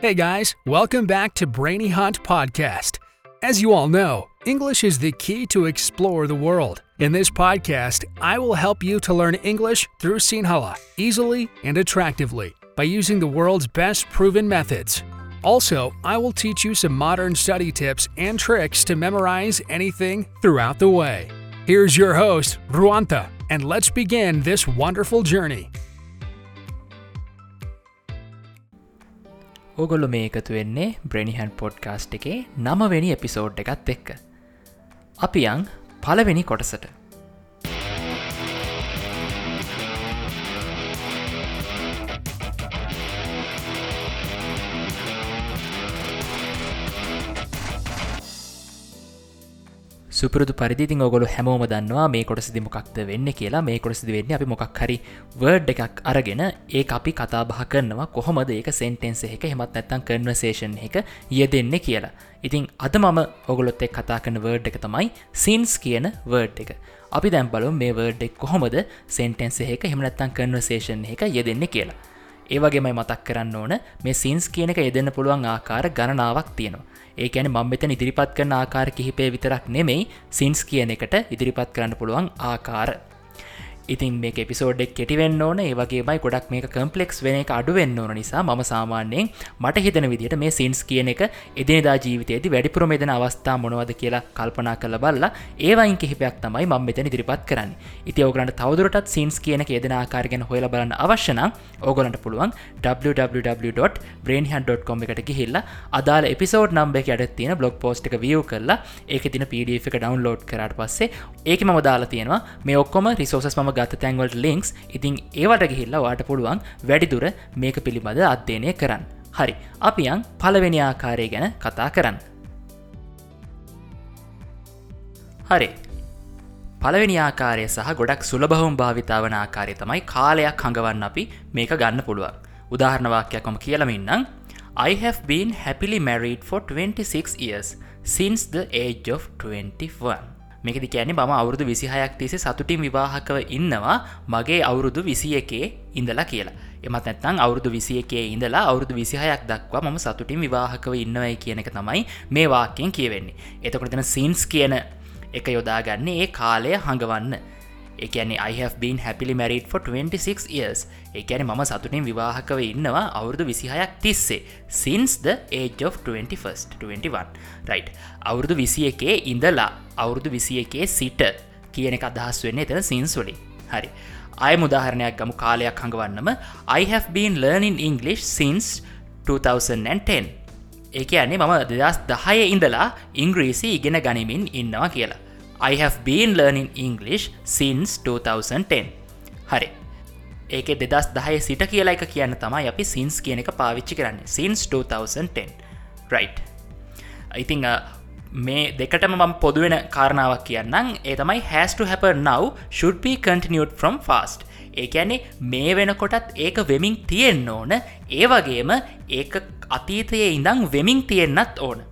Hey guys, welcome back to Brainy Hunt Podcast. As you all know, English is the key to explore the world. In this podcast, I will help you to learn English through Sinhala easily and attractively by using the world's best proven methods. Also, I will teach you some modern study tips and tricks to memorize anything throughout the way. Here's your host, Ruanta, and let's begin this wonderful journey. ඕගොල්ලො මේ එකතු වෙන්නේ බ්‍රනිහන් podcast එකේ නමවෙනි episode එකත් එක්ක. අපි යං පලවෙනි කොටසට. සුපුරදු පරිදිතින් ඔගොලු හැමෝම දන්නවා මේ කොටසිදි මොකක්ද වෙන්න කියලා මේ කොටසිදි වෙන්න අපි මොකක් හරි වර්ඩ් එකක් අරගෙන ඒ අපි කතා බහ කරනවා කොහොමද ඒක සෙන්ටෙන්ස එක හෙමත් නැත්තන් කන්වසේෂන් එක යෙදෙන්න කියලා. ඉතින් අද මම ඔගොලොත් එක් කතා කරන වර්ඩ් එක තමයි සින්ස් කියන වර්ඩ් එක. අපි දැම් බලු මේ වර්ඩ් එක් කොහොමද සෙන්ටෙන්ස එක හෙමනත්තන් කන්වසේෂන් එක යෙදෙන්න කියලා. ඒවගේමයි මතක් කරන්න ඕන මේ සින්ස් කියන එක යෙදන්න පුළුවන් ආකාර ගණනාවක් තියෙනවා. ඒ ඇන මම් මෙතන ඉදිරිපත් කරන ආකාර කිහිපේ විතරක් නෙමෙයි සින්ස් කියන එකට ඉදිරිපත් කරන්න පුළුවන් ආකාර. ඉතින් මේ එපිසෝඩ්ක් කෙටිවෙන්න ඕන. ඒවගේමයි ගොඩක් මේක කම්පලෙක්ස් වෙන එක අඩුවෙන්න ඕන නිසා ම සාමාන්‍යයෙන් මට හිතන විදිට මේ සින්ස් කියන එක එදිනදා ජීවිතයේති වැඩිපුර මෙදන අවස්ථා මොනවද කියලා කල්පනා කළ බල්ලා ඒවයින් කිහිපයක් තමයි මම මෙතන ඉදිරිපත් කරන්න. ඉති ඕගලන්ට තවදුරටත් සින්ස් කියන යෙදෙන ආකාරගෙන හොල බලන්න අවශ්‍යන ඕගලන්ට පුළුවන් www.brainhan.com එකට ගිහිල්ලා අදාල එපිසෝඩ් නම්බ එක අඩ තියෙන බ්ලොග් පෝස්ට් එක වියෝ කරලා ඒක තින පඩ එක ඩවන්ලෝඩ් කරට පස්සේ ඒක ම දාලා තියෙනවා මේ ඔක්කොම රිසෝසස් ම ගත තැන්වලට ලිංක්ස් ඉතින් ඒවට ගිහිල්ලා වාට පුළුවන් වැඩිදුර මේක පිළිබඳ අධ්‍යයනය කරන්න. හරි අපියන් පලවෙනි ආකාරය ගැන කතා කරන්න. හරි පලවෙනි ආකාරය සහ ගොඩක් සුලබහුම් භාවිතාවන ආකාරය තමයි කාලයක් හඟවන්න අපි මේක ගන්න පුළුවන්. උදාහරණවාක්‍යයක්කොම කියලමින්නම් I have been happily married for 26 years since the age of 21. මේකදි කියන්නේ බම අවුරුදු විසිහයක් තිසේ සතුටින් විවාහකව ඉන්නවා. මගේ අවුරුදු විසි එකේ ඉඳලා කියලා. එමත් නැත්තං අවුරුදු විසි එකේ ඉඳලා අවුරුදු විසිහයක් දක්වා මම සතුටින් විවාහකව ඉන්නවයි කියන එක තමයි මේ වාක්‍යයෙන් කියවෙන්නේ. එතකොට දෙන සින්ස් කියන එක යොදාගන්නේ ඒ කාලය හඟවන්න. එකන I have been happily married for 26 years. එකන මම සතුටින් විවාහකව ඉන්නවා අවුරුදු විසිහයක් තිස්සේ. Since the age of 21st 21 right. අවුරුදු විසි එකේ ඉඳලා අවුරුදු විසි එකේ සිට කියන එක අදහස් වෙන්න එතන සින්ස්වලින් හරි. අය මුදාහරණයක් ගමු කාලයක් හඟවන්නම. I have been learning English since 2010 ඒක යන්නේ මම දෙදස් දහය ඉඳලා ඉංග්‍රීසි ඉගෙන ගනිමින් ඉන්නවා කියලා. I have been learning English since 2010 හරි. ඒක දෙදස් දහය සිට කියලා එක කියන්න තමයි අපි සින්ස් කියන එක පාවිච්චි කරන්න. Since 2010 right. ඉතිං uh, මේ දෙකටම මම පොදුවෙන කාරණාවක් කියන්නම්. ඒ තමයි has to happen now should be continued from fast. ඒඇනේ මේ වෙනකොටත් ඒක වෙමින් තියෙන්න ඕන. ඒවගේම ඒක අතීතයේ ඉඳං වෙමින් තියෙන්න්නත් ඕන.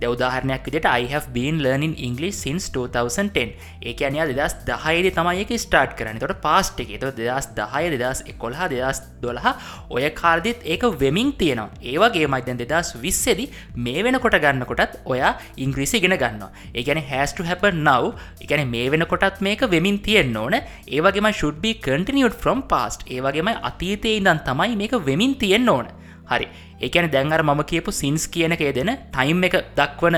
දවදාහරනයක් විදිට I have been learning English since 2010 ඒක අනයා දෙදස් දහයිද තමයික ස්ටාර්ට් කරන තොට පාස්ට් එක. ත දෙදස් දහය දෙදස් එකොල්හා දෙදස් දොළහ ඔය කාර්දිත් ඒක වෙමින් තියෙනවා. ඒවගේ මයිදැන් දෙදස් විස්සෙදි මේ වෙනකොට ගන්නකොටත් ඔයා ඉංග්‍රීසි ගෙන ගන්න ඒගැන හැස්ට හැප නව් එකන මේ වෙනකොටත් මේක වෙමින් තියෙන් ඕන. ඒවගේම ශුඩ්බි කටිනියුට ෆ්‍රම් පාස්ට් ඒවගේම අතීතයේ ඉදන් තමයි මේක වෙමින් තියෙන්න්න ඕන. හරි. ඒකැන දැන්अර මම කියපු සින්ස් කියන එක දෙන ටයිම් එක දක්වන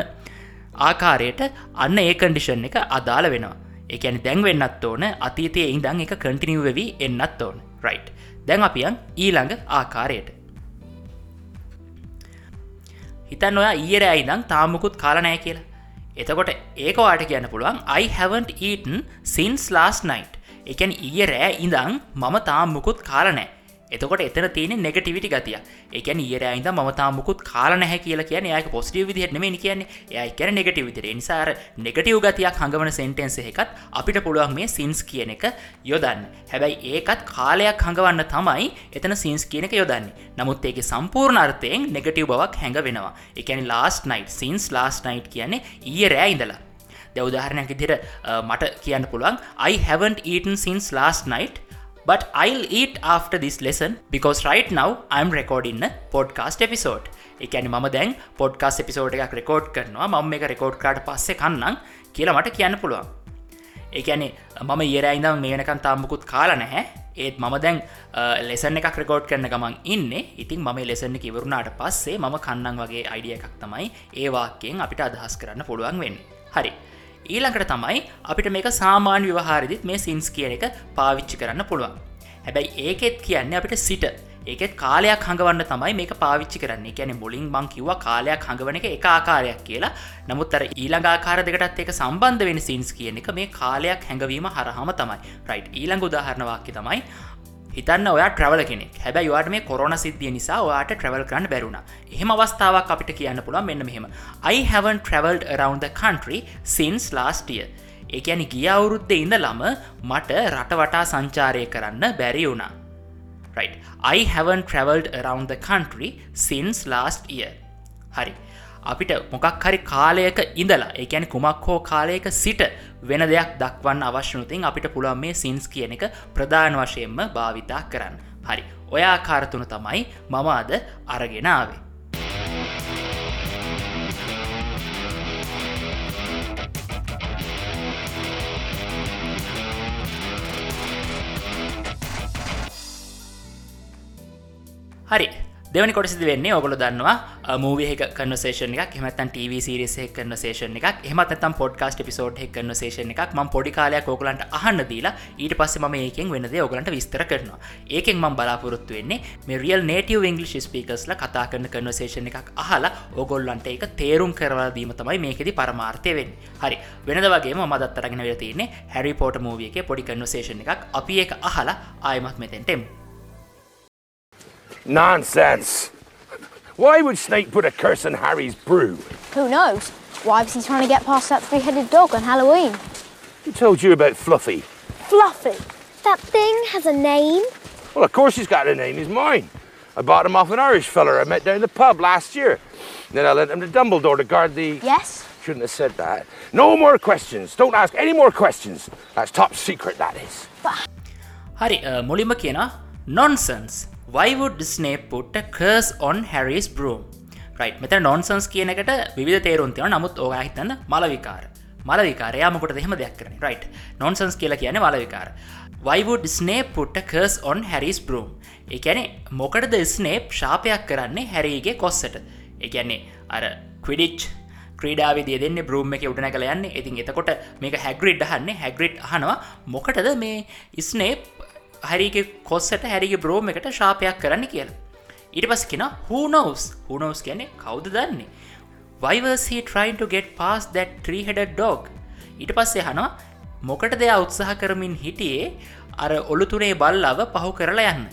ආකාරයට අන්න ඒ කන්ඩිෂන් එක අදාළ වෙනවා. ඒැන දැන් වෙන්නත් ඕන අතීතය ඉදං එක කටිනිව වෙවී එන්නත් ඕන. රයි් දැන් අපියන් ඊළඟ ආකාරයට. හිතන් ඔයා ඊර අයිදං තාමකුත් කාලනෑ කියලා. එතකොට ඒක වාට කියන්න පුළුවන් I haven't eaten since last night. එකැන් ඊය රෑ ඉඳං මම තාම්මුකුත් කාලනෑ එතකොට එතන තියෙන නෙගටිවිටි ගතිය එකන ඒරයිද මතා මුකුත් කාල නැහැ කියලා කියන යක පොස්ටිය විදිහට නෙමේ කියන්නේ. යයි කර නෙගටව විදිර නිසාර නෙගටව් ගතියක් හඟවන සෙන්ටෙන්ස එකත් අපිට පුළුවන් මේ සින්ස් කියන එක යොදන්න. හැබැයි ඒකත් කාලයක් හඟවන්න තමයි එතන සින්ස් කියන එක යොදන්නේ. නමුත් ඒක සම්පූර්ණ අර්ථයෙන් නෙගටව් බවක් හැඟ වෙනවා එකැනි last night since last night කියන්නේ ඊය රෑ ඉඳලා. දවදාහරණයක් ඉදිර මට කියන්න පුළුවන් I haven't eaten since last night. But I'll eat after this lesson because right now I'm recording a podcast episode. E එකැනි ම දැන් පොඩ්කාස් එපිසෝඩ් එකක් රෙකෝඩ් කරනවා. මම එක රෙකෝඩ් කාට පස්සේ කන්නම් කියලා මට කියන්න පුළුවන්. ඒඇනේ මම ඒරයිදම් මේනකන් තාම්මකුත් කාල නැහැ. ඒත් මම දැන් ලෙසන එකක් රෙකෝඩ් කරන ගමන් ඉන්න. ඉතින් මම ලෙසන්න කිවරුණාට පස්සේ මම කන්නන් වගේ අයිඩිය එකක් තමයි ඒවාකෙන් අපිට අදහස් කරන්න පුළුවන් වෙන්න. හරි. ඊළඟට තමයි අපිට මේක සාමාන්‍ය විවහාරදිත් මේ සින්ස් කියන එක පාවිච්චි කරන්න පුළුවන්. හැබැයි ඒකෙත් කියන්න අපිට සිට. ඒකෙත් කාලයක් හඟවන්න තමයි මේක පාවිච්චි කරන්නේ. ගැන මුලින් බං කිව්ව කාලයක් හඟවන එක එක ආකාරයක් කියලා. නමුත්තර ඊළඟාකාර දෙකටත් එක සම්බන්ධ වෙන සින්ස් කියන එක මේ කාලයක් හැඟවීම හරහම තමයි. රයිට් ඊළඟ උදාහරණවාක්‍ය තමයි හිතන්න ඔයා ට්‍රවල කෙනෙක් හැබැ වාට මේ කොරන සිද්ධිය නිසා ඔයාට ට්‍රවල් කරන්න බැරුණ එහෙම අවස්ථාවක් අපිට කියන්න පුළන් මෙන්න මෙහෙම I haven't traveled around the country since last year එකැනි ගිය අවුරුද්ධ ඉඳ ළම මට රටවටා සංචාරය කරන්න බැරි වුණා. Right. I haven't traveled around the country since last year. හරි. අපිට මොකක් හරි කාලයක ඉඳලා එකැන කුමක් හෝ කාලයක සිට වෙන දෙයක් දක්වන්න අවශ්‍යනුතින් අපිට පුළුවන් මේ සින්ස් කියන එක ප්‍රධාන වශයෙන්ම භාවිතා කරන්න. හරි. ඔයා කාරතුන තමයි මම අද අරගෙනාවේ. හරි දෙවනි කොටසිද වෙන්නේ ඔගොල දන්නවා මූවහක කන්නසේෂන එකක් එමතන් TV සිරිසේ කන්නසේෂන එකක් එමතම් පොඩ්කාස්ට පිසෝඩ් එක් කන්නසේෂන එකක්. ම පොඩි කාලයක් ඕගලන්ට අහන්න දීලා ඊට පස්ස ම ඒකෙන් වෙනද ඔගලන්ට විස්තර කරනවා. ඒකෙන් ම බලාපොරොත්තු වෙන්නේ මේ රියල් නේටව ඉංගලි ස්පිකස්ල කතා කරන කන්නසේෂන එකක් අහලා ඔගොල්ලන්ට එක තේරුම් කරවා දීම තමයි මේකෙදි පරමාර්ථය වෙන් හරි. වෙනද වගේ මදත්තරගෙන වෙතින්නේ හැරි පෝට මූවියක පොඩි කන්නසේෂන එකක්. අපි එක අහලා ආයමත් මෙතැන්ටෙම් Nonsense. Why would Snape put a curse on Harry's brew? Who knows? Why was he trying to get past that three-headed dog on Halloween? Who told you about Fluffy? Fluffy? That thing has a name? Well, of course he's got a name. He's mine. I bought him off an Irish feller I met down the pub last year. Then I lent him to Dumbledore to guard the... Yes? Shouldn't have said that. No more questions. Don't ask any more questions. That's top secret, that is. But... Hari, uh, Molly McKenna, nonsense. කියන nonsense why would Snape put a curse on Harry's broom රයි් මෙත nonsense කියනකට විධ තේරුම් තියව නමුත් ඕවා හිතන්න මලවිකාර. මලවිකාරයාමකොට දෙහෙම දෙයක් කරන රයි් නොන්සන්ස් කියලා කියන මලවිකාර. Why would Snape put a curse on Harry's broom එකැනෙ මොකටද ස්නේප් ශාපයක් කරන්නේ හැරීගේ කොස්සට? එකන්නේ අර ක්විඩිච් ක්‍රඩාවිදිය දෙන්න බ්‍රූම් එක උඩන කළ යන්න. ඉතින් එතකොට මේක හැග්‍රිඩ් හන්නේ හැග්‍රිඩ් හනවා මොකටද මේ ස්නේප් හරිගේ කොස්සට හැරිගේ බ්‍රෝම එකට ශාපයක් කරන්න කියලා. ඉට පස් කෙන හනෝස් හනෝස් කියන කවුද දන්නේ. වයිවර්හි trying to get pass that tree-headed dog ඊට පස්සේ හනවා මොකට දෙයා උත්සාහ කරමින් හිටියේ අර ඔළුතුනේ බල්ලව පහු කරලා යන්න.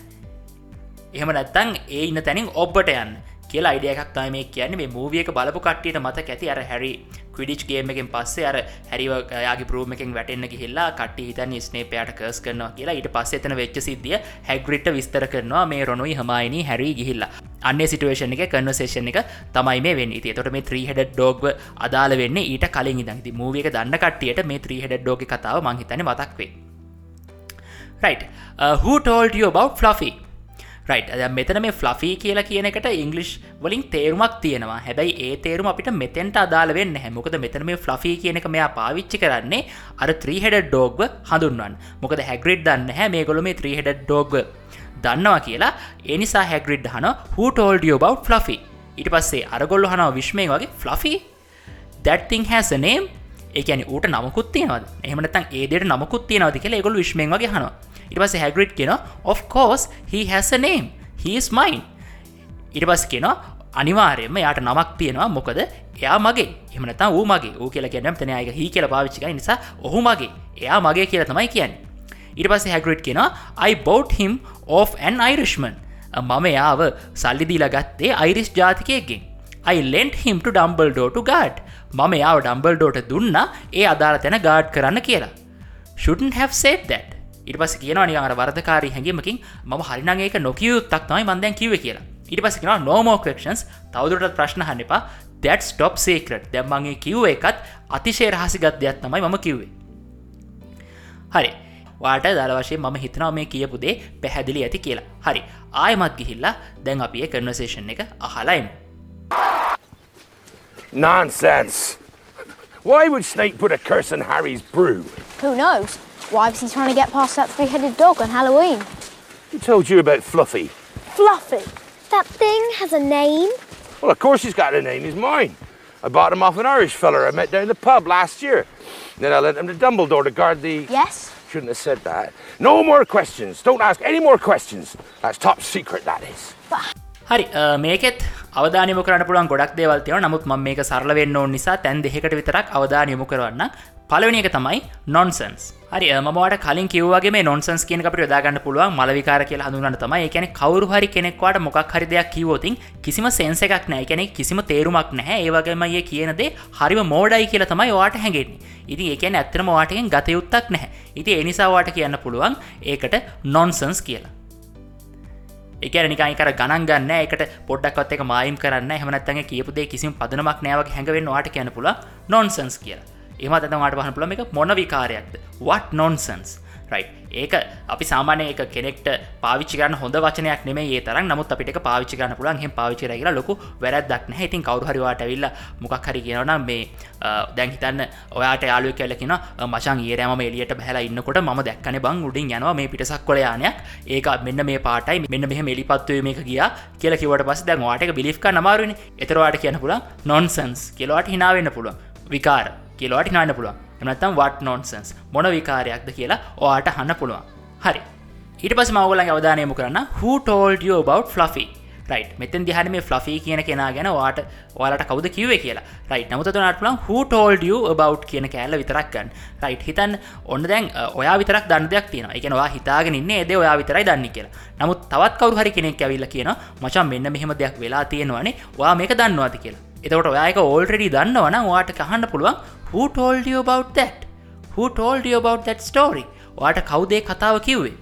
එහෙම නැත්තං ඒ ඉන්න තැනින් ඔබ්බට යන්න කියලා අයිඩියයක් තම මේ කියන්නේ. මේ මූවියක බලපු කට්ටියට මත ඇති අර හැරි ක්විඩිච් ගේම එකෙන් පස්සේ අර හැරිවයාගේ ප්‍රූම එකෙන් වැටෙන්න්න ගිහිල්ලා කට හිතන් ස්නේපයට කර්ස් කරනවා කියලා. ඊට පස්සේ එතන වෙච්ච සිද්ධිය හැග්‍රිට විස්තර කරනවා මේ රොනුයි හමයිනි හැරි ගිහිල්ලා. අන්න සිටුවේෂන් එක කන්නසේෂන් එක තමයි මේ වෙන්න. ති තොට මේ ත්‍රීහෙඩ ඩෝග් අදාල වෙන්න ඊට කලින් ඉදන්ති මූවියක දන්න කට්ටියට මේ ත්‍රීහෙඩ ඩෝග කතාව මංහිතන මතක් වේ Right. Uh, who told you about Fluffy? Right අද මෙතන මේ ෆ්ලෆී කියලා කියනකට ඉංගලිෂ් වලින් තේරුමක් තියෙනවා. හැබැයි ඒ තේරුම අපිට මෙතෙන්ට අදාල වෙන්න හැමොකද මෙතන මේ ෆ්ලෆී කියනක මෙයා පාවිච්චි කරන්නේ අර ත්‍රීහෙඩ ඩෝග්ව හඳුන්වන් මොකද හැග්‍රිඩ් දන්න හැ මේ ගොල මේ ත්‍රීහෙඩ ඩෝග්ව දන්නවා කියලා. එනිසා හැග්‍රිඩ් හන හටෝල්ඩියෝ බව් ෆ්ලෆි ඉට පස්සේ අරගොල්ල හනව විශ්මය වගේ ෆ්ලෆී දැත්තිං හැසනේම් ඒකන ඌට නමුත් තියනවද? එහමනතන් ඒදට නමුත් තියනවද කියලා ගොල් විශ්මය වගේ හනවා ඉට පස හැග්‍රිට් කියෙන of කෝස් හි හැස නේම් හිස් මයින් ඉට පස් කියෙන අනිවාරයම යාට නමක් තියෙනවා. මොකද එයා මගේ. එමනතා වූ මගේ. ඌ කියලා කියනම් තන අයක හි කියල පාවිච්චික නිසා ඔහු මගේ. එයා මගේ කියලා තමයි කියන්න. ඉට පස්ස හැග්‍රිට් කියෙන I bought him of an Irishman. මම යාව සල්ලිදීලා ගත්තේ අයිරිස් ජාතිකයගෙන් I lent him to Dumbledore to guard මම යාව ඩම්බල්ඩෝට දුන්න. ඒ අදාළ තැන ගාඩ් කරන්න කියලා. Shouldn't have said that. ඉට පස කියනවා නිගර වර්ධකාරී හැඟීමකින් ම හරිනගේක නොකියයුත්තක් තමයි මන්දැන් කිව කියලා. ඉට පස කියෙන නෝමෝකක්ෂන්ස් තවදුරට ප්‍රශ්න හන්නපා දැට් ස්ටොප් සේකරට් දැම්මගේ කිව්ව එකත් අතිශය රහසිගත් දෙයක් තමයි මම කිව්වේ. හරි. වාට දර වශය මම හිතනාව මේ කියපුදේ පැහැදිලි ඇති කියලා. හරි. ආයමත් ගිහිල්ලා දැන් අපිය කර්නසේෂන් එක අහලයිම් Nonsense. Why would Snape put a curse on Harry's brew? Who knows? Why was he trying to get past that three-headed dog on Halloween? Who told you about Fluffy? Fluffy. That thing has a name? Well, of course he's got a name. He's mine. I bought him off an Irish feller I met down the pub last year. Then I lent him to Dumbledore to guard the. Yes? Shouldn't have said that. No more questions. Don't ask any more questions. That's top secret, that is. හරි මේකෙත් අවධානයම කරන්න පුළුවන් ගොඩක් දේවල්තියව නමුත් ම මේක සරලවෙන්න ඕන නිසා තැන් දෙකට විතරක් අවධානයමු කරවන්න පලවනි එක තමයි නොන්සන්ස් හරි මට කලින් කිව්වගේ නොන්සන්ස් කියන අපට යොදාගන්න පුළුවන්. මලවිකාර කියලා හඳුනන්න තමයි. එකැන කවරු හරි කෙනෙක්වාට මොකක් හරි දෙයක් කිවෝතින් කිසිම සෙන්ස එකක් නෑ කෙනෙ කිසිම තේරුමක් නැහැ. ඒවගේම ඒ කියනදේ හරිම මෝඩයි කියලා තමයි වාට හැගෙන්නේ ඉති ඒකැන ඇත්තරම වාටගෙන් ගතයුත්තක් නැහැ. ඉති එනිසාවාට කියන්න පුළුවන් ඒකට නොන්සන්ස් කියලා. එක නිකයිකර ගණන් ගන්න එකට පොඩ්ඩක්ත් එක මයිම් කරන්න හමනත්තගේ කියපුදේ කිසිම පදනමක් නෑවක් හැඟවෙන්න වාට කියන පුල නොන්සන්ස් කියලා. එම අතට වාට පහන පුළ එක මොන විකාරයක්ද? What නොන්සන්ස් රයි් ඒක අපි සාමානය එක කෙනෙක්ට පාවිචිගන්න හොඳ වචනයක් නෙම ඒ තරම්. නමුත් අපිට පාවිචි ගන්න පුලන් හෙම පාවිචි කියලා ලොකු වැරදක් නැහැ. ඉතින් කවරු හරිවාට ඇවිල්ල මොකක් හරි කියනවන මේ දැන් හිතන්න ඔයාට යාලු කෙලෙකින මචන් ඒරෑම එලියට බැහලා ඉන්නකොට ම දැක්කන බං උඩින් යනවා මේ පිටසක් කොල යානයක්. ඒක මෙන්න මේ පාටයි. මෙන්න මෙහ මෙලිපත්වය මේක ගිය කියල කිවට පස් දැන් වාටක බිලිස්ක නමාරුවන එතරවාට කියන පුළ නොන්සන්ස් කෙලවාට හිනාවෙන්න පුළුව විකාර. කියලවාට හිනාන්න පුළුවන්. එමනත්තම් වට නොන්සන්ස් මොන විකාරයක්ද කියලා ඔයාට හන්න පුළුවන්. හරි. ඊට පස් මවගලන් අවධානයමු කරන්න. හටෝල්ඩ බව් ෆ්ලෆි රයි් මෙතන් දිහන මේ ෆ්ලෆී කියන කෙනා ගැන වාට වාලට කවද කිවේ කියලා. රයි් නමුත නටලම් හටෝල්ඩ බව් කියන කෑල්ල විතරක්ගන්න රයි් හිතන් ඔන්න දැන් ඔයා විතරක් දන්න දෙයක් තියෙන එකනවා හිතාගෙන ඉන්න ඒද ඔයා විතරයි දන්න කියලා. නමුත් තවත් කවරු හරි කෙනෙක් ඇවිල්ල කියන මචන් මෙන්න මෙහෙම දෙයක් වෙලා තියෙනවානේ. වා මේක දන්නවාද? කියලා. එතකොට ඔයාක ඕල්ටඩි දන්නවන වාට කහන්න පුළුවන් who told you about that? Who told you about that story? වාට කවුදේ කතාව කිව්වේ?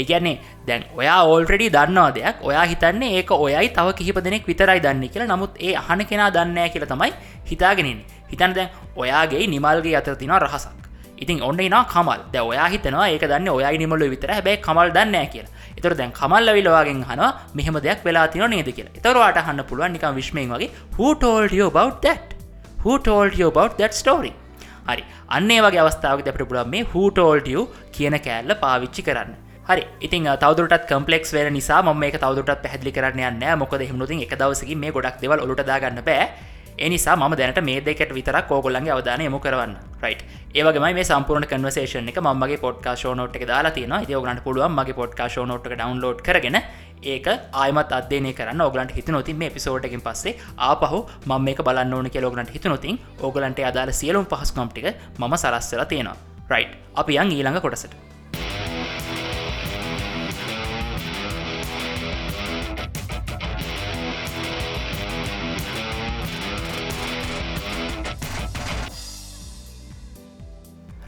ඒගැන්නේ දැන් ඔයා ඕල්ටඩි දන්නවා දෙයක්. ඔයා හිතන්නේ ඒක ඔයයි තව කිහිප දෙනෙක් විතරයි දන්න කියලා. නමුත් ඒ අහන කෙනා දන්නෑ කියල තමයි හිතාගෙනින් හිතන් දැන් ඔයාගේ නිමල්ගේ අතර තින රහසක්. ඉතින් ඔන්න නා කමල්. ද ඔයා හිතනවා ඒක දන්න ඔයයි නිමල විතර. හැබැයි කමල් දන්නෑ කියලා. එතර දැන් කමල් විලවාගෙන් හනවා මෙහම දෙයක් වෙලා තින නේද කියලා. එතරවාට හන්න පුළුවන් නිකම් විශ්මයෙන් වගේ. Who told you about that? Who told you about that story? හරි. අන්නේ වගේ අවස්ථාව අපට පුළන් මේ who told you කියන කෑල්ල පාවිච්චි කරන්න. හරි. ඉතින් තවදුරට කම්පලෙක් වෙන නිසා ම මේ තවදුරට පැහදිලි කරන්න යන්න මොකද හිමුතින් එක දවසකි මේ ගොඩක් දෙවල් ඔලුටදාගන්න බෑ. එනිසා ම දැනට මේ දෙකට විතර කෝගොල්ලන්ගේ අවධානය යමු කරවන්න. රයි් ඒවගේ මේ සම්පූර්ණ කන්වසේෂන එක මගේ පොඩ්කාශෝ නෝට් එක දාලා තියෙන ඒගලන්ට පුළුවන් මගේ පොඩ්කාශෝ නෝට් එක ඩවන්ලෝඩ් කරගෙන ඒක ආයමත් අදනය කරන්න ඔගලන්ට හිත නොතින් මේ පිසෝටකින් පස්සේ ආපහු ම මේක බලන්න ඕන කෙලෝගලන්ට හිත නොතින් ඕගලන්ට අදාල සියලුම් පහස්කම්ටික ම සලස්සල තියෙනවා. රයි් අපි යන් ඊළඟ කොටසට.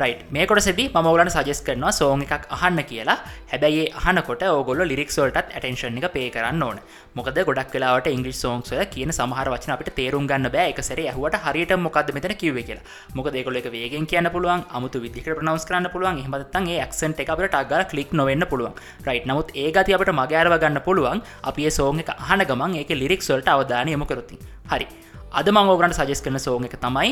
රයි් මේකොට සෙදි මගලන් සජස් කරනවා සෝන් එකක් අහන්න කියලා. හැබැයි අහනකොට ඕගොල ලිරික්සෝල්ටත් ඇටන්ෂන් එක පේ කරන්න ඕන. මොකද ගොඩක් වෙලාට ඉංගලි සෝන්ක්ල කියන සමහර වචන අපට තේරුම් ගන්න බෑ. එකසර ඇහුවට හරියට මොකද මෙතන කිව්ව කියලා. මොක දෙකොල එක වේගෙන් කියන්න පුළුවන් අමුතු විදිකට ප්‍රනවස් කරන්න පුළුවන්. හමතන්ගේ ක්සන්ට එක අපට අගර කලික් නොවෙන්න පුළුවන්. රයි් නමුත් ඒ ගති අපට මගෑරව ගන්න පුළුවන්. අපේ සෝන් එක අහන ගමන් ඒක ලිරික්සොල්ට අවධානයම කරති හරි. අද මංගෝගරන්ට සජස් කරන සෝන් එක තමයි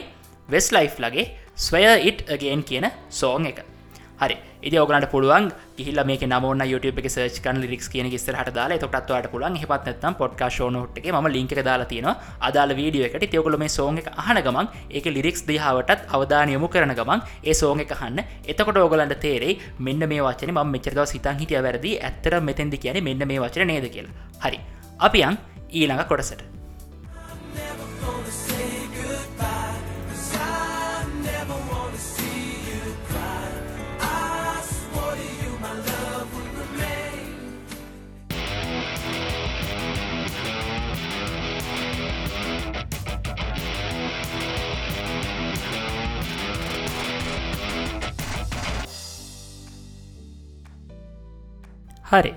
වෙස් ලයිෆ් ලගේ ස්වය ඉට් අගේන් කියන සෝන් එක. හරි. ඉදි ඔගලට පුළුවන් ගිහිල්ල මේ නමුන YouTube එක සර්ච් කන් ලික්ස් කියන ස්තරහට දාලා තොටත්වට පුලන් හිපත් නත්තම් පොඩ්කා ෂෝනොට්ගේ ම ලින්ක දාලා තියෙන අදාල වීඩිය එකට. තියකුල මේ සෝන් එක අහන ගමන් ඒක ලිරික්ස් දිහාවටත් අවධානයමු කරන ගමන් ඒ සෝන් එක හන්න එතකොට ඕගලන්ට තේරෙයි මෙන්න මේ වචන ම මෙචරදව සිතන් හිටිය වැරදි. ඇත්තර මෙතැදි කියන මෙන්න මේ වචන නේද කියලා. හරි. අපියන් ඊළඟ කොටසට. හරි.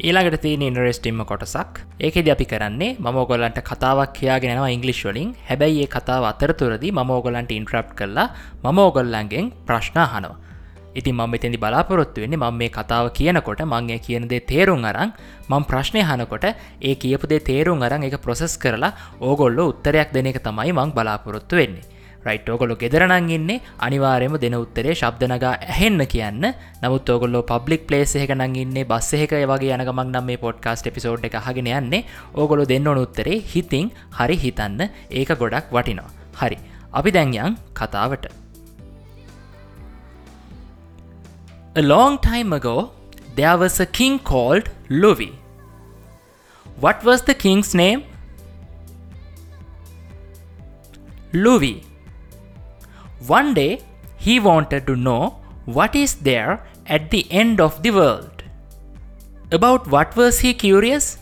ඊළඟට තියෙන ඉන්ඩරෙස්ටිම්ම කොටසක්. ඒකෙද අපි කරන්නේ මමෝගොලන්ට කතාවක් කියයාගෙනවා ඉංගලිෂ් වලින්. හැබැයි ඒ කතාව අතරතුරදි මමෝගොලන්ට ඉන්ට්‍රප් කරලා මමෝගොල්ලන්ගෙන් ප්‍රශ්න හනවා ඉතින් මම මෙතැදි බලාපොරොත්තු වෙන්නේ මම මේ කතාව කියනකොට මංගේ කියනදේ තේරුම් අරං මං ප්‍රශ්නය හනකොට ඒ කියපුදේ තේරුම් අරං එක ප්‍රොසෙස් කරලා ඕගොල්ලො උත්තරයක් දෙන එක තමයි මං බලාපොරොත්තු වෙන්නේ. රයිට් ඕගොලො ගෙදරනං ඉන්නේ. අනිවාරයම දෙන උත්තරේ ශබ්දනගා ඇහෙන්න කියන්න. නමුත් ඔගොල්ලො පබ්ලික් පලේස් එක නං ඉන්නේ බස්ස එක වගේ යනගමක් නම් මේ පොඩ්කාස්ට එපිසෝඩ් එක හගෙන යන්නේ. ඕගොලො දෙන්න ඕන උත්තරේ හිතින් හරි හිතන්න. ඒක ගොඩක් වටිනවා. හරි. අපි දැන්යන් කතාවට. A long time ago, there was a king called Louis. What was the king's name? Louis. One day, he wanted to know what is there at the end of the world. About what was he curious?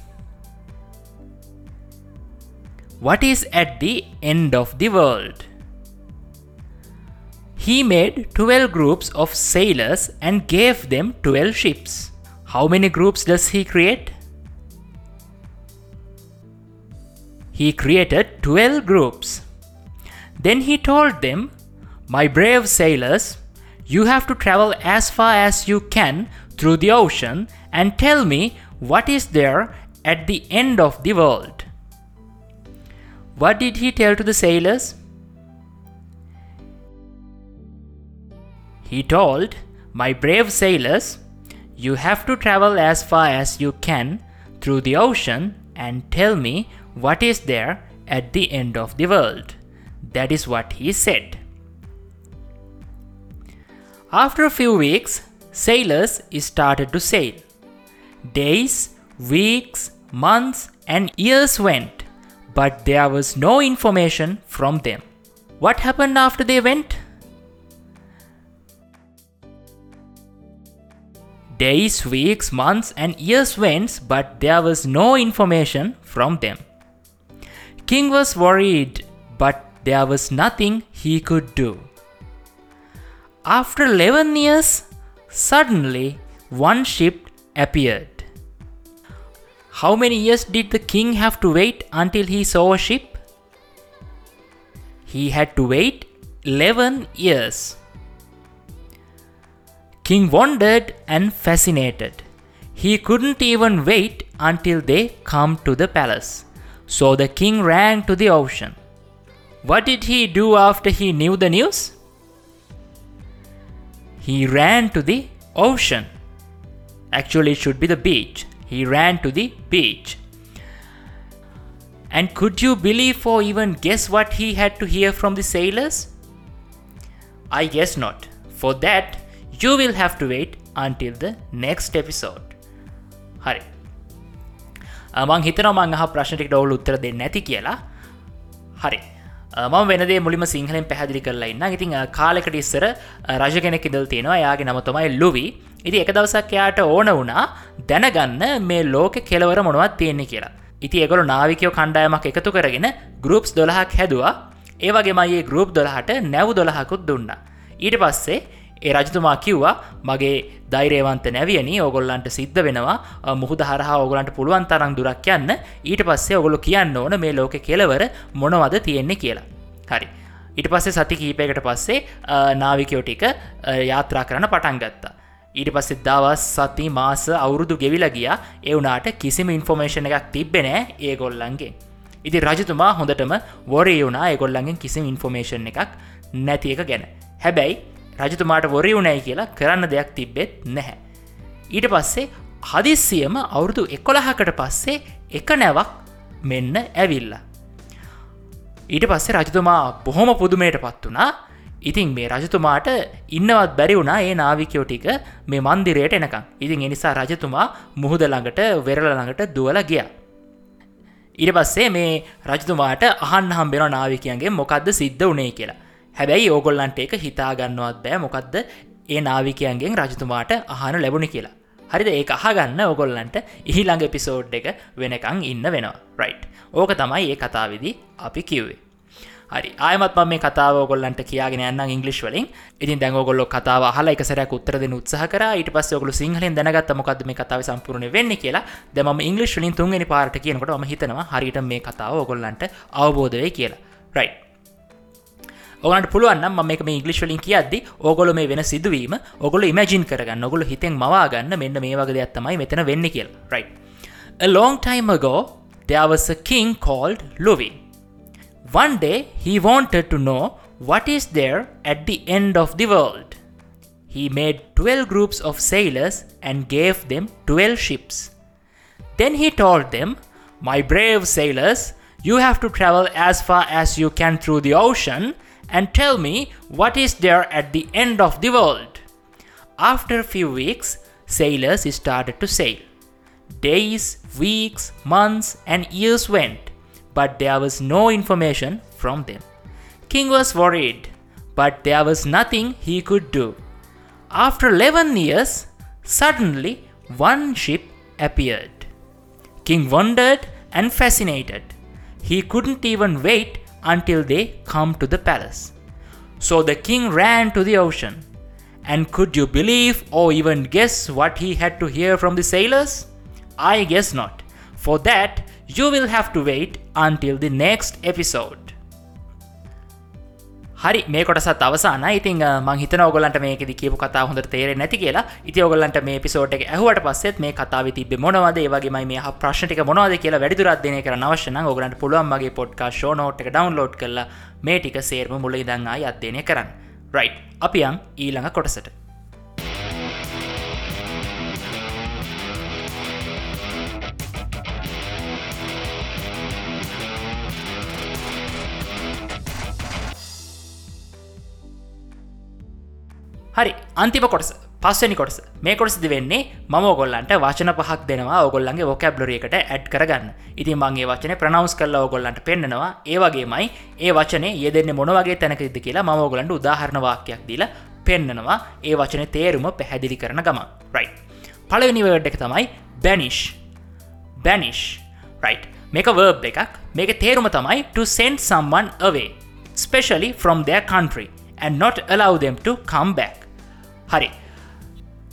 What is at the end of the world? He made 12 groups of sailors and gave them 12 ships. How many groups does he create? He created 12 groups. Then he told them, My brave sailors, you have to travel as far as you can through the ocean and tell me what is there at the end of the world. What did he tell to the sailors? He told, My brave sailors, you have to travel as far as you can through the ocean and tell me what is there at the end of the world. That is what he said. After a few weeks, sailors started to sail. Days, weeks, months, and years went, but there was no information from them. What happened after they went? Days, weeks, months, and years went, but there was no information from them. King was worried, but there was nothing he could do. After 11 years, suddenly one ship appeared. How many years did the king have to wait until he saw a ship? He had to wait 11 years. King wondered and fascinated. He couldn't even wait until they come to the palace. So the king ran to the ocean. What did he do after he knew the news? He ran to the ocean. Actually, it should be the beach. He ran to the beach. And could you believe or even guess what he had to hear from the sailors? I guess not. For that, you will have to wait until the next episode. හරි මං හිතන මංහ ප්‍රශ්නටික් ඩවල් උත්තර දෙන්න ඇති කියලා හරි ම වෙනදේ මුලිම සිංහලෙන් පැහදිලි කරලා ඉන්න ඉතින් කාලෙකට ඉස්සර රජ කෙනෙක් ඉදල් තියෙනවා. යාගේ නම තමයි ලුවි. ඉති එක දවසක් යාට ඕන වුණා දැනගන්න මේ ලෝක කෙලවර මොනවත් තියෙන්නේ කියලා. ඉති එගොල නාවිකයෝ කණ්ඩායමක් එකතු කරගෙන ගරුප්ස් දොළහක් හැදවා. ඒවගේ මයේ ගරුප් දොළහට නැව් දොළහකුත් දුන්න. ඊට පස්සේ ඒ රජතුමා කිව්වා මගේ දෛරේවන්ත නැවියනි ඔගොල්ලන්ට සිද්ධ වෙනවා මුහද හරහා ඔගලන්ට පුළුවන් තරම් දුරක් යන්න ඊට පස්සේ ඔගොලු කියන්න ඕන මේ ලෝක කෙලවර මොනවද තියෙන්නේ කියලා. හරි. ඊට පස්සේ සති කීපයකට පස්සේ නාවිකයෝ ටික යාත්‍රා කරන පටන් ගත්තා. ඊට පස්සෙ දවස් සති මාස අවුරුදු ගෙවිලා ගියා එවුනාට කිසිම ඉන්ෆෝමේෂන් එකක් තිබෙනෑ ඒ ගොල්ලන්ගේ. ඉති රජතුමා හොඳටම වොරේ වුණා ඒගොල්ලන්ගෙන් කිසිම ඉන්ෆෝමේෂන් එකක් නැති එක ගැන. හැබැයි රජතුමාට වොරි වුණැයි කියලා කරන්න දෙයක් තිබ්බෙත් නැහැ. ඊට පස්සේ හදිස්සියම අවුරුදු එකොළහකට පස්සේ එක නැවක් මෙන්න ඇවිල්ලා. ඊට පස්සේ රජතුමා බොහොම පුදුමයට පත් වනා ඉතින් මේ රජතුමාට ඉන්නවත් බැරි වුණා ඒ නාවිකයෝ ටික මේ මන්දිරයට එනකම් ඉතින් එනිසා රජතුමා මුහුද ළඟට වෙරල ළඟට දුවල ගියා. ඊට පස්සේ මේ රජතුමාට අහන් හම්බෙන නාවිකයන්ගේ මොකක්ද සිද්ධ වනේ කියලා හැබැයි ඕගොල්ලන්ට එක හිතාගන්නවත් බෑ. මොකක්ද ඒ නාවිකයන්ගෙන් රජතුමාට අහන ලැබුණි කියලා. හරිද? ඒ අහගන්න ඔගොල්ලන්ට ඉහිළඟ එපිසෝඩ් එක වෙනකං ඉන්න වෙනවා. රයිට් ඕක තමයි ඒ කතාවිදි අපි කිව්වේ. හරි. ආයමත් මේ කතාව ගොල්ලන්ට කියගෙන යන්න ඉංගලිස් වලින්. ඉතින් දැන් ගොල්ල කතාව හලා එකසරයක් උත්තර දෙන උත්සාහ කර. ඊට පස්ස ඔගොලු සිංහලෙන් දැනගත්ත මොකද මේ කතාව සම්පූර්ණ වෙන්න කියලා. දැම ඉංගලිස් වලින් තුන්ගනි පාට කියනකොට ම හිතනවා හරිට මේ කතාව ඔගොල්ලන්ට අවබෝධය කියලා. රයිට් ඔගලට පුළුවන්න ම මේ ඉංගලිශ්වලින් කියද්දි ඕගොල මේ වෙන සිදුවීම ඔගොල ඉමජින් කරගන්න ඔගොල හිතෙන් මවාගන්න මෙන්න මේ වගේ දෙයක්ත්තමයි මෙතන වෙන්න කියල්. Right. A long time ago there was a king called Louis. One day he wanted to know what is there at the end of the world. He made 12 groups of sailors and gave them 12 ships. Then he told them, My brave sailors, you have to travel as far as you can through the ocean and tell me what is there at the end of the world. After a few weeks, sailors started to sail. Days, weeks, months, and years went, but there was no information from them. King was worried, but there was nothing he could do. After 11 years, suddenly one ship appeared. King wondered and fascinated. He couldn't even wait until they come to the palace. So the king ran to the ocean. And could you believe or even guess what he had to hear from the sailors? I guess not. For that, you will have to wait until the next episode. හරි මේ කොටසත් අවසාන ඉතින් මං හිතන ඔගලන්ට මේකෙදි කියපු කතා හොඳ තේර නැති කියලා. ඉති ඔගලන්ට මේ පිසෝට් එක ඇහුවට පස්සෙත් මේ කතාව තිබ මොනවද? ඒවගේ මේ ප්‍රශ්ටික මොනවද කියලා වැඩිදුරත්දනය කර නවශ්න ඔගලන්ට පුළුවන්ගේ පොඩ්කා ෂෝනෝට් එක ඩවන්ලෝඩ් කරලා මේ ටික සේර්ම මුල ඉදංආ අධ්‍යනය කරන්න. රයි් අපියන් ඊළඟ කොටසට. හරි අන්තිම කොටස පස්සනි කොටස. මේ කොටසදි වෙන්නේ මම ඔගොල්ලන්ට වචන පහක් දෙනවා ඔගොල්ලන්ගේ ොකැබ්ලරියකට ඇඩ් කරගන්න. ඉතින් මගේ වචන ප්‍රනවස් කරලා ඔගොල්ලන්ට පෙන්නවා ඒවගේමයි ඒ වචනේ යෙදෙන්න මොනවගේ තැනකද කියලා ම ඔගොලන්ට උදාහරණ වාක්‍යයක් දීලා පෙන්න්නනවා ඒ වචන තේරුම පැහැදිලි කරන ගම රයි් පලවෙනිවඩ් එක තමයි බැනිෂ් බැනිෂ් රයි් මේක වර්බ් එකක්. මේක තේරුම තමයි to send someone away especially from their country and not allow them to come back. හරි.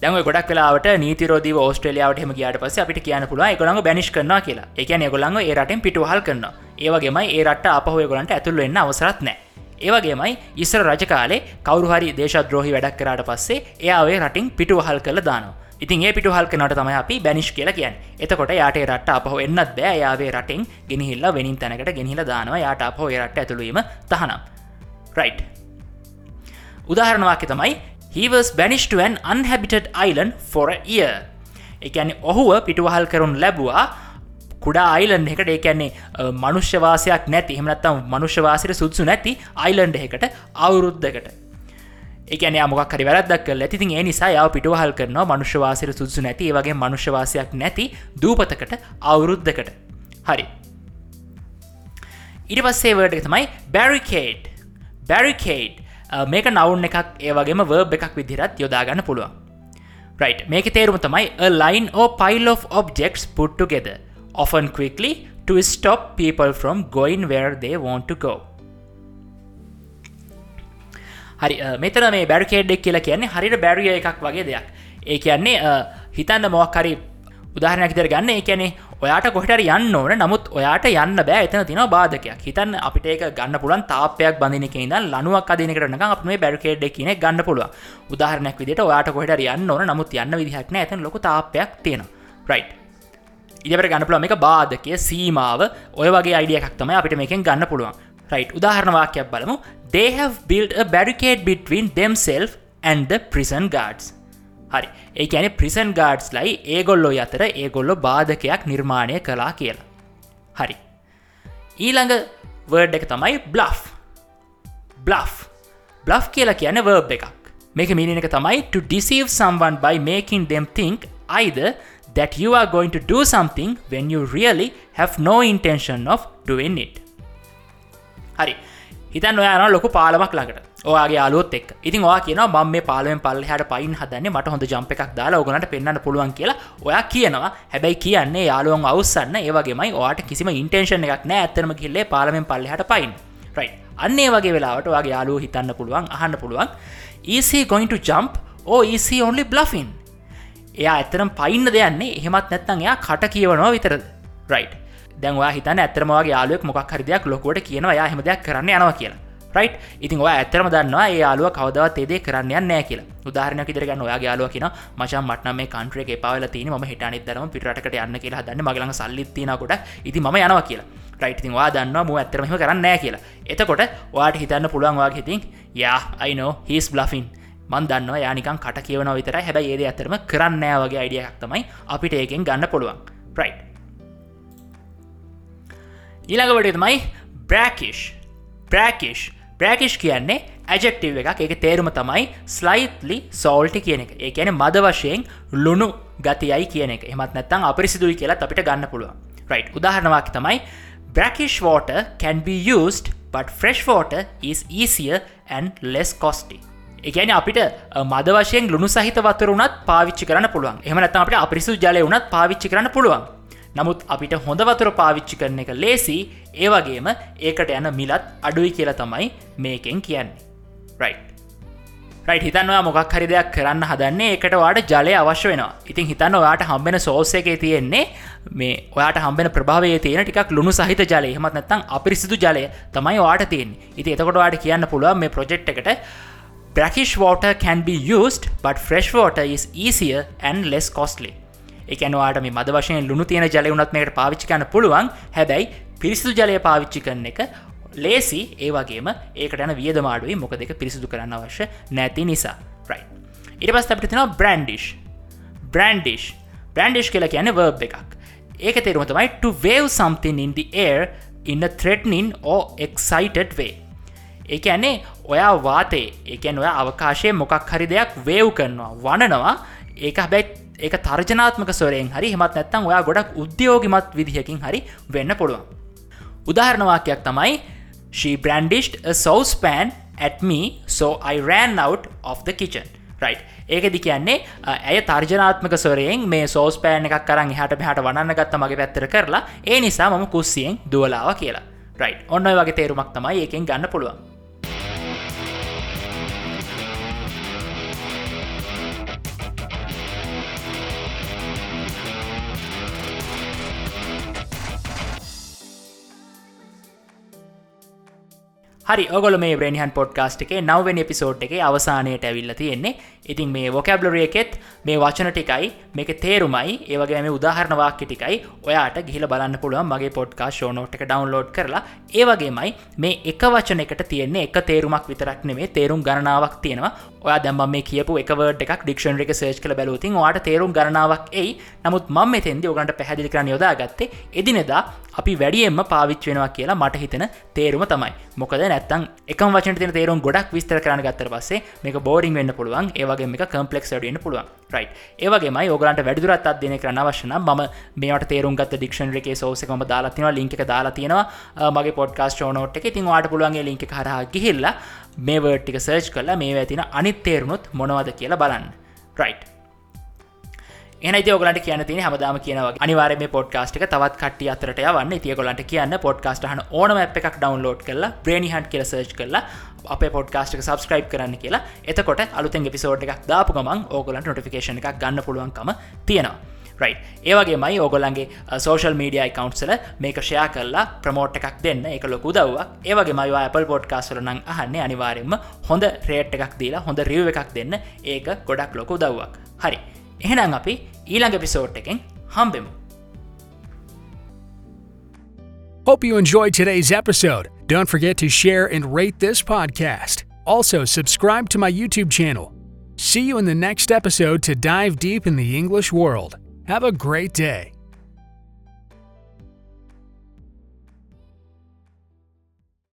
දැව ගොඩක් කලාවට නීතිරෝධ ෝස්ට්‍රලියාවට හම ගයාට පස අපිට කියන පුළුව එකළඟ බැනිශ් කරන කියලා. එකන ගොළඟ ඒරටෙන් පිටුහල් කරන්න ඒවගේමයි ඒරට අපහය ගොලන්ට ඇතුළ එන්න අවසරත් නෑ ඒවගේමයි ඉස්සර රජකාලේ කවරුහරි දේශද්‍රෝහි වැඩක් කරට පස්සේ එයාවේ රටින් පිටුවහල් කළ දානවා. ඉතින් ඒ පිටුහල් කනට තමයි අපි බැනිශ් කියලා කියන් එතකොට යාට රට අපහ එන්නත් බෑ. යාවේ රටින් ගෙනහිල්ලා වෙනින් තැනකට ගෙනහිල දානවා. යාට අපහ රට ඇතුළීම තහනම්. රයිට් උදාහරණවාක්‍ය තමයි he was banished to an unhabited island for a year. එකැන ඔහුව පිටුවහල් කරුන් ලැබවා. කුඩා අයිලන්ඩ එකට ඒකැන්නේ මනුෂ්‍යවාසයක් නැති එහමනත්තම් මනුෂ්‍යවාසිර සුත්සු නැති අයිලන්ඩ එකට අවුරුද්ධකට එකන මොක් හරි වැරදක් ඇතිතින් ඒ නිසා යාව පිටුවහල් කරන මනුෂ්‍යවාසිර සුත්සු නැති වගේ මනුෂ්‍යවාසයක් නැති දූපතකට අවුරුද්ධකට හරි. ඉට පස්සේ වර්ඩ තමයි බැරිකේඩ් බැරිකේඩ් මේක නවුන් එකක් ඒවගේම වර්බ් එකක් විදිරත් යොදාගන්න පුළුවන්. Right. මේක තේරුම තමයි a line or pile of objects put together. Often quickly to stop people from going where they want to go. හරි මෙතන මේ බැරිකේඩ්ඩෙක් කියලා කියන්නේ හරිට බැරිය එකක් වගේ දෙයක්. ඒ කියන්නේ හිතන්න මොක් හරි උදාහරණයක් විතර ගන්න. ඒ කියන්නේ ඔයාට කොහට යන්න ඕන. නමුත් ඔයාට යන්න බෑ. එතන තින බාධකයක්. හිතන් අපිට ඒක ගන්න පුලන් තාපයක් බඳනක ඉද ලනුවක් අදිනකරන අප මේ බැරිකේඩ් කියන ගන්න පුළුව උදාහරනයක් විදිට ඔයාට කොහට යන්න ඕන. නමුත් යන්න විදිහක්න ඇතන ලොක තාපයක් තියෙන රයි් ඉදිට ගන්න පුළ එක බාධකය සීමාව. ඔය වගේ අයිඩියයක් තමයි අපිට මේකෙන් ගන්න පුළුවන්. රයි් උදාහරණවාක්‍යයක් බලමු. They have built a barricade between themselves and the prison guards. හරි. ඒ ඇන ප්‍රිසන් ගාඩ්ස් ලයි ඒගොල්ලො අතර ඒගොල්ලො බාධකයක් නිර්මාණය කලා කියලා. හරි. ඊළඟ වර්ඩ් එක තමයි බ්ලෆ් බ්ලෆ් බ්ලෆ් කියලා කියන වර්බ් එකක්. මේක මිනින එක තමයි to deceive someone by making them think either that you are going to do something when you really have no intention of doing it. හරි. හිතන් ඔයාන ලොකු පාලමක් ළඟට. ඔයාගේ අලුත් එක් ඉතින් වා කියන ම මේ පාලෙන් පල්ල හට පයින් හදන්න මට හොඳ ජම්ප එකක් දාලා ඔගනට පෙන්න්න පුළුවන් කියලා ඔයා කියනවා. හැබැයි කියන්නේ යාලුවන් අවස්සන්න ඒවගේමයි ඔයාට කිසිම ඉන්ටේෂන් එකක් නෑ ඇත්තනම කිල්ලේ පාලමෙන් පල්ලහට පයින්. රයි අන්නේ වගේ වෙලාවට වගේ යාලුව හිතන්න පුළුවන් අහන්න පුළුවන් EC going to jump O EC only bluffin එයා ඇතරම් පයින්න දෙයන්නේ එහෙමත් නැත්තන් එයා කට කියවනවා විතරද? රයිට් දැන්වා හිතන ඇතරමගේ යාලුවක් මොක් හරිදයක් ලොකොට කියනවා යා හෙම දෙයක් කරන්න යනවා කියලා. රයි් ඉතින් ඔය ඇතරම දන්නවා ඒ යාලුව කවදවත් ඒදේ කරන්න නෑ කියලා. උදාහරනක දිරගන්න ඔයා යාලුව කියන මචන් මටන මේ කන්ට්‍රේ පාවල තින ම හිටනි දරම පිටට යන්න කියලා දන්න මගලඟ සල්ලිත්තිනකොට ඉති ම යනවා කියලා. රයිටතින් වා දන්න මු ඇතරම කරන්න නෑ කියලා. එතකොට වාට හිතන්න පුළුවන්වාගේ හිතින් යා අයිනෝ හිස් බ්ලෆින් මන් දන්න යානිකන් කට කියවන විතර හැබ ඒද ඇතරම කරන්නෑ වගේ අයිඩියක් තමයි අපිට ඒකෙන් ගන්න පුළුවන්. ප්‍රයි් ඊළඟවට තමයි බ්‍රෑකිෂ් බ්‍රෑකිෂ් බ්‍රෑකිෂ් කියන්නේ ඇජෙක්ටව එකක්. එක තේරුම තමයි ස්ලයිත්ලි සෝල්ටි කියන එක. ඒ කියන මද වශයෙන් ලුණු ගතියයි කියන එක. එමත් නැත්තං අපිරිසිදුයි කියලා අපිට ගන්න පුළුවන්. රයි් උදාහරණවාක් තමයි brackish water can be used but fresh water is easier and less costly. එකන අපිට මද වශයෙන් ලුණු සහිත වතුරුනත් පාවිච්චි කරන්න පුළුවන්. එහමනත් අපට අපිරිසු ජලය වනත් පාවිච්චි කරන්න පුළුවන්. නමුත් අපිට හොඳ වතුර පාවිච්චි කරන එක ලේසි ඒවගේම ඒකට යන මිලත් අඩුයි කියලා තමයි මේකෙන් කියන්නේ. රයි්. රයි් හිතන්නවා මොකක් හරි දෙයක් කරන්න හදන්නේ එකට වාට ජලය අවශ්‍ය වෙනවා ඉතින් හිතන්න ඔයාට හම්බෙන සෝස එක තියෙන්නේ මේ ඔයාට හම්බෙන ප්‍රභාවය තියෙන ටිකක් ලුණු සහිත ජලය හෙමත් නැත්තං අපිරිසිදු ජලය තමයි වාට තියෙන් ඉති එතකොට වාට කියන්න පුළුවන් මේ ප්‍රජෙක්් එකට brackish water can be used but fresh water is easier and less costly එකනවාට මේ මද වශයෙන් ලුණු තියෙන ජලය උනත් මේකට පාවිච්චි කන්න පුළුවන්. හැබැයි පිරිසිදු ජලය පාවිච්චි කරන එක ලේසි. ඒවගේම ඒකට යන වියදමාඩුවයි මොක දෙක පිරිසිදු කරන්න අවශ්‍ය නැති නිසා. රයි ඉට පස් අපට තින බ්‍රන්ඩිෂ් බ්‍රන්ඩිෂ් බ්‍රන්ඩිෂ් කියලා කියන වර්බ් එකක්. ඒක තේරුම තමයි to wave something in the air in a threatening or excited way. ඒක ඇනේ ඔයා වාතේ ඒකැන් ඔය අවකාශය මොකක් හරි දෙයක් වේව් කරනවා වනනවා. ඒක හැබැයි ඒක තර්ජනාත්මක ස්වරයෙන් හරි හෙමත් නැත්තම් ඔයා ගොඩක් උද්‍යෝගිමත් විදිහකින් හරි වෙන්න පුළුවන් උදාහරණවාකයක් තමයි She brandished a saucepan at me so I ran out of the kitchen. Right. ඒකදි කියන්නේ ඇය තර්ජනාත්මක ස්වරයෙන් මේ සෝස් පෑන් එකක් කරන් හට හට වන්න ගත්ත මගේ පැත්තර කරලා ඒ නිසා මම කුස්සියෙන් දුවලාව කියලා. රයි් ඔන්න වගේ තේරුමක් තමයි ඒකෙන් ගන්න පුළුවන් හරි ඔගොල මේ බ්‍රනිහන් පොඩ්කාස්ට් එකේ නවවෙනි පිසෝඩ් එක අවසානයට ඇවිල්ල තියෙන්නේ. ඉතින් මේ වොකැබ්ලරිය එකෙත් මේ වචන ටිකයි මේක තේරුමයි ඒවගේ මේ උදාහරණ වාක්‍ය ටිකයි ඔයාට ගිහිල බලන්න පුළුවන් මගේ පොඩ්කා ෂෝනෝට් එක ඩවන්ලෝඩ් කරලා. ඒවගේමයි මේ එක වචන එකට තියෙන්නේ එක තේරුමක් විතරක් නෙමේ තේරුම් ගණනාවක් තියෙනවා. ඔයා දැම්ම මේ කියපු එකවර්ඩ එකක් ඩික්ෂන් එක සේච් කළ බැලූතින් වාට තේරුම් ගණනාවක් එයි. නමුත් මම මෙතෙන්දි ඔගන්ට පැහැදිලි කරන්න යොදා ගත්තේ එදිනෙදා අපි වැඩියෙන්ම පාවිච් වෙනවා කියලා මට හිතන තේරුම තමයි. මොකද නැත්තං එක වචන තින තේරුම් ගොඩක් විස්තර කරන්න ගත්තර පස්සේ මේක බෝඩිං වෙන්න පුළුවන්. ඒවගේ එක කම්පලෙක් ඩන්න පුළුවන්. රයි් ඒවගේ ඔගලන්ට වැඩදුරත් අදන කරන වශන ම මේට තේරුම් ගත් ඩික්ෂන් එක සෝසකම දාලාතින ලින්ක දාලා තියෙනවා මගේ පොඩ්කාස් ෝනෝට් එක. තින් වාට පුළුවන්ගේ ලින්ක හරහා ගිහිල්ලා මේ වර්ටික සර්ච් කරලා මේ ඇතින අනිත් තේරුණුත් මොනවද කියලා බලන්න. රයි් එන ඔගලට කියන තින හමදාම කියනව අනිවාර මේ පොඩ්කාස්ටික තවත් කට අතරට වන්න තියකොලට කියන්න පොඩ්කාස්ට හන ඕනම එකක් ඩවන්ලෝඩ් කරලා බ්‍රේනිහන්ට කියල සර්ච් කරලා අප පොඩ්කාස්ටක සබස්ක්‍රයිබ් කරන්න කියලා. එතකොට අලුතෙන් පිසෝඩ් එකක් දාපු ගමන් ඕගලන්ට නොටිකේෂන එකක් ගන්න පුළුවන්කම තියෙනවා. රයි් ඒවගේ මයි ඕගොලන්ගේ සෝශල් මීඩිය කවන්්සල මේක ෂයා කරලා ප්‍රමෝට් එකක් දෙන්න. එක ලොකු දව්වා ඒවගේ මයිවා Apple පොඩ්කාස්වල නං අහන්නේ අනිවාරෙන්ම හොඳ රේට් එකක් දීලා හොඳ රිව් එකක් දෙන්න. ඒක ගොඩක් ලොකු දව්වක් හරි. එහෙනම් අපි ඊළඟ පිසෝට් එකෙන් හම්බෙමු Hope you enjoyed today's episode. Don't forget to share and rate this podcast. Also, subscribe to my YouTube channel. See you in the next episode to dive deep in the English world. Have a great day.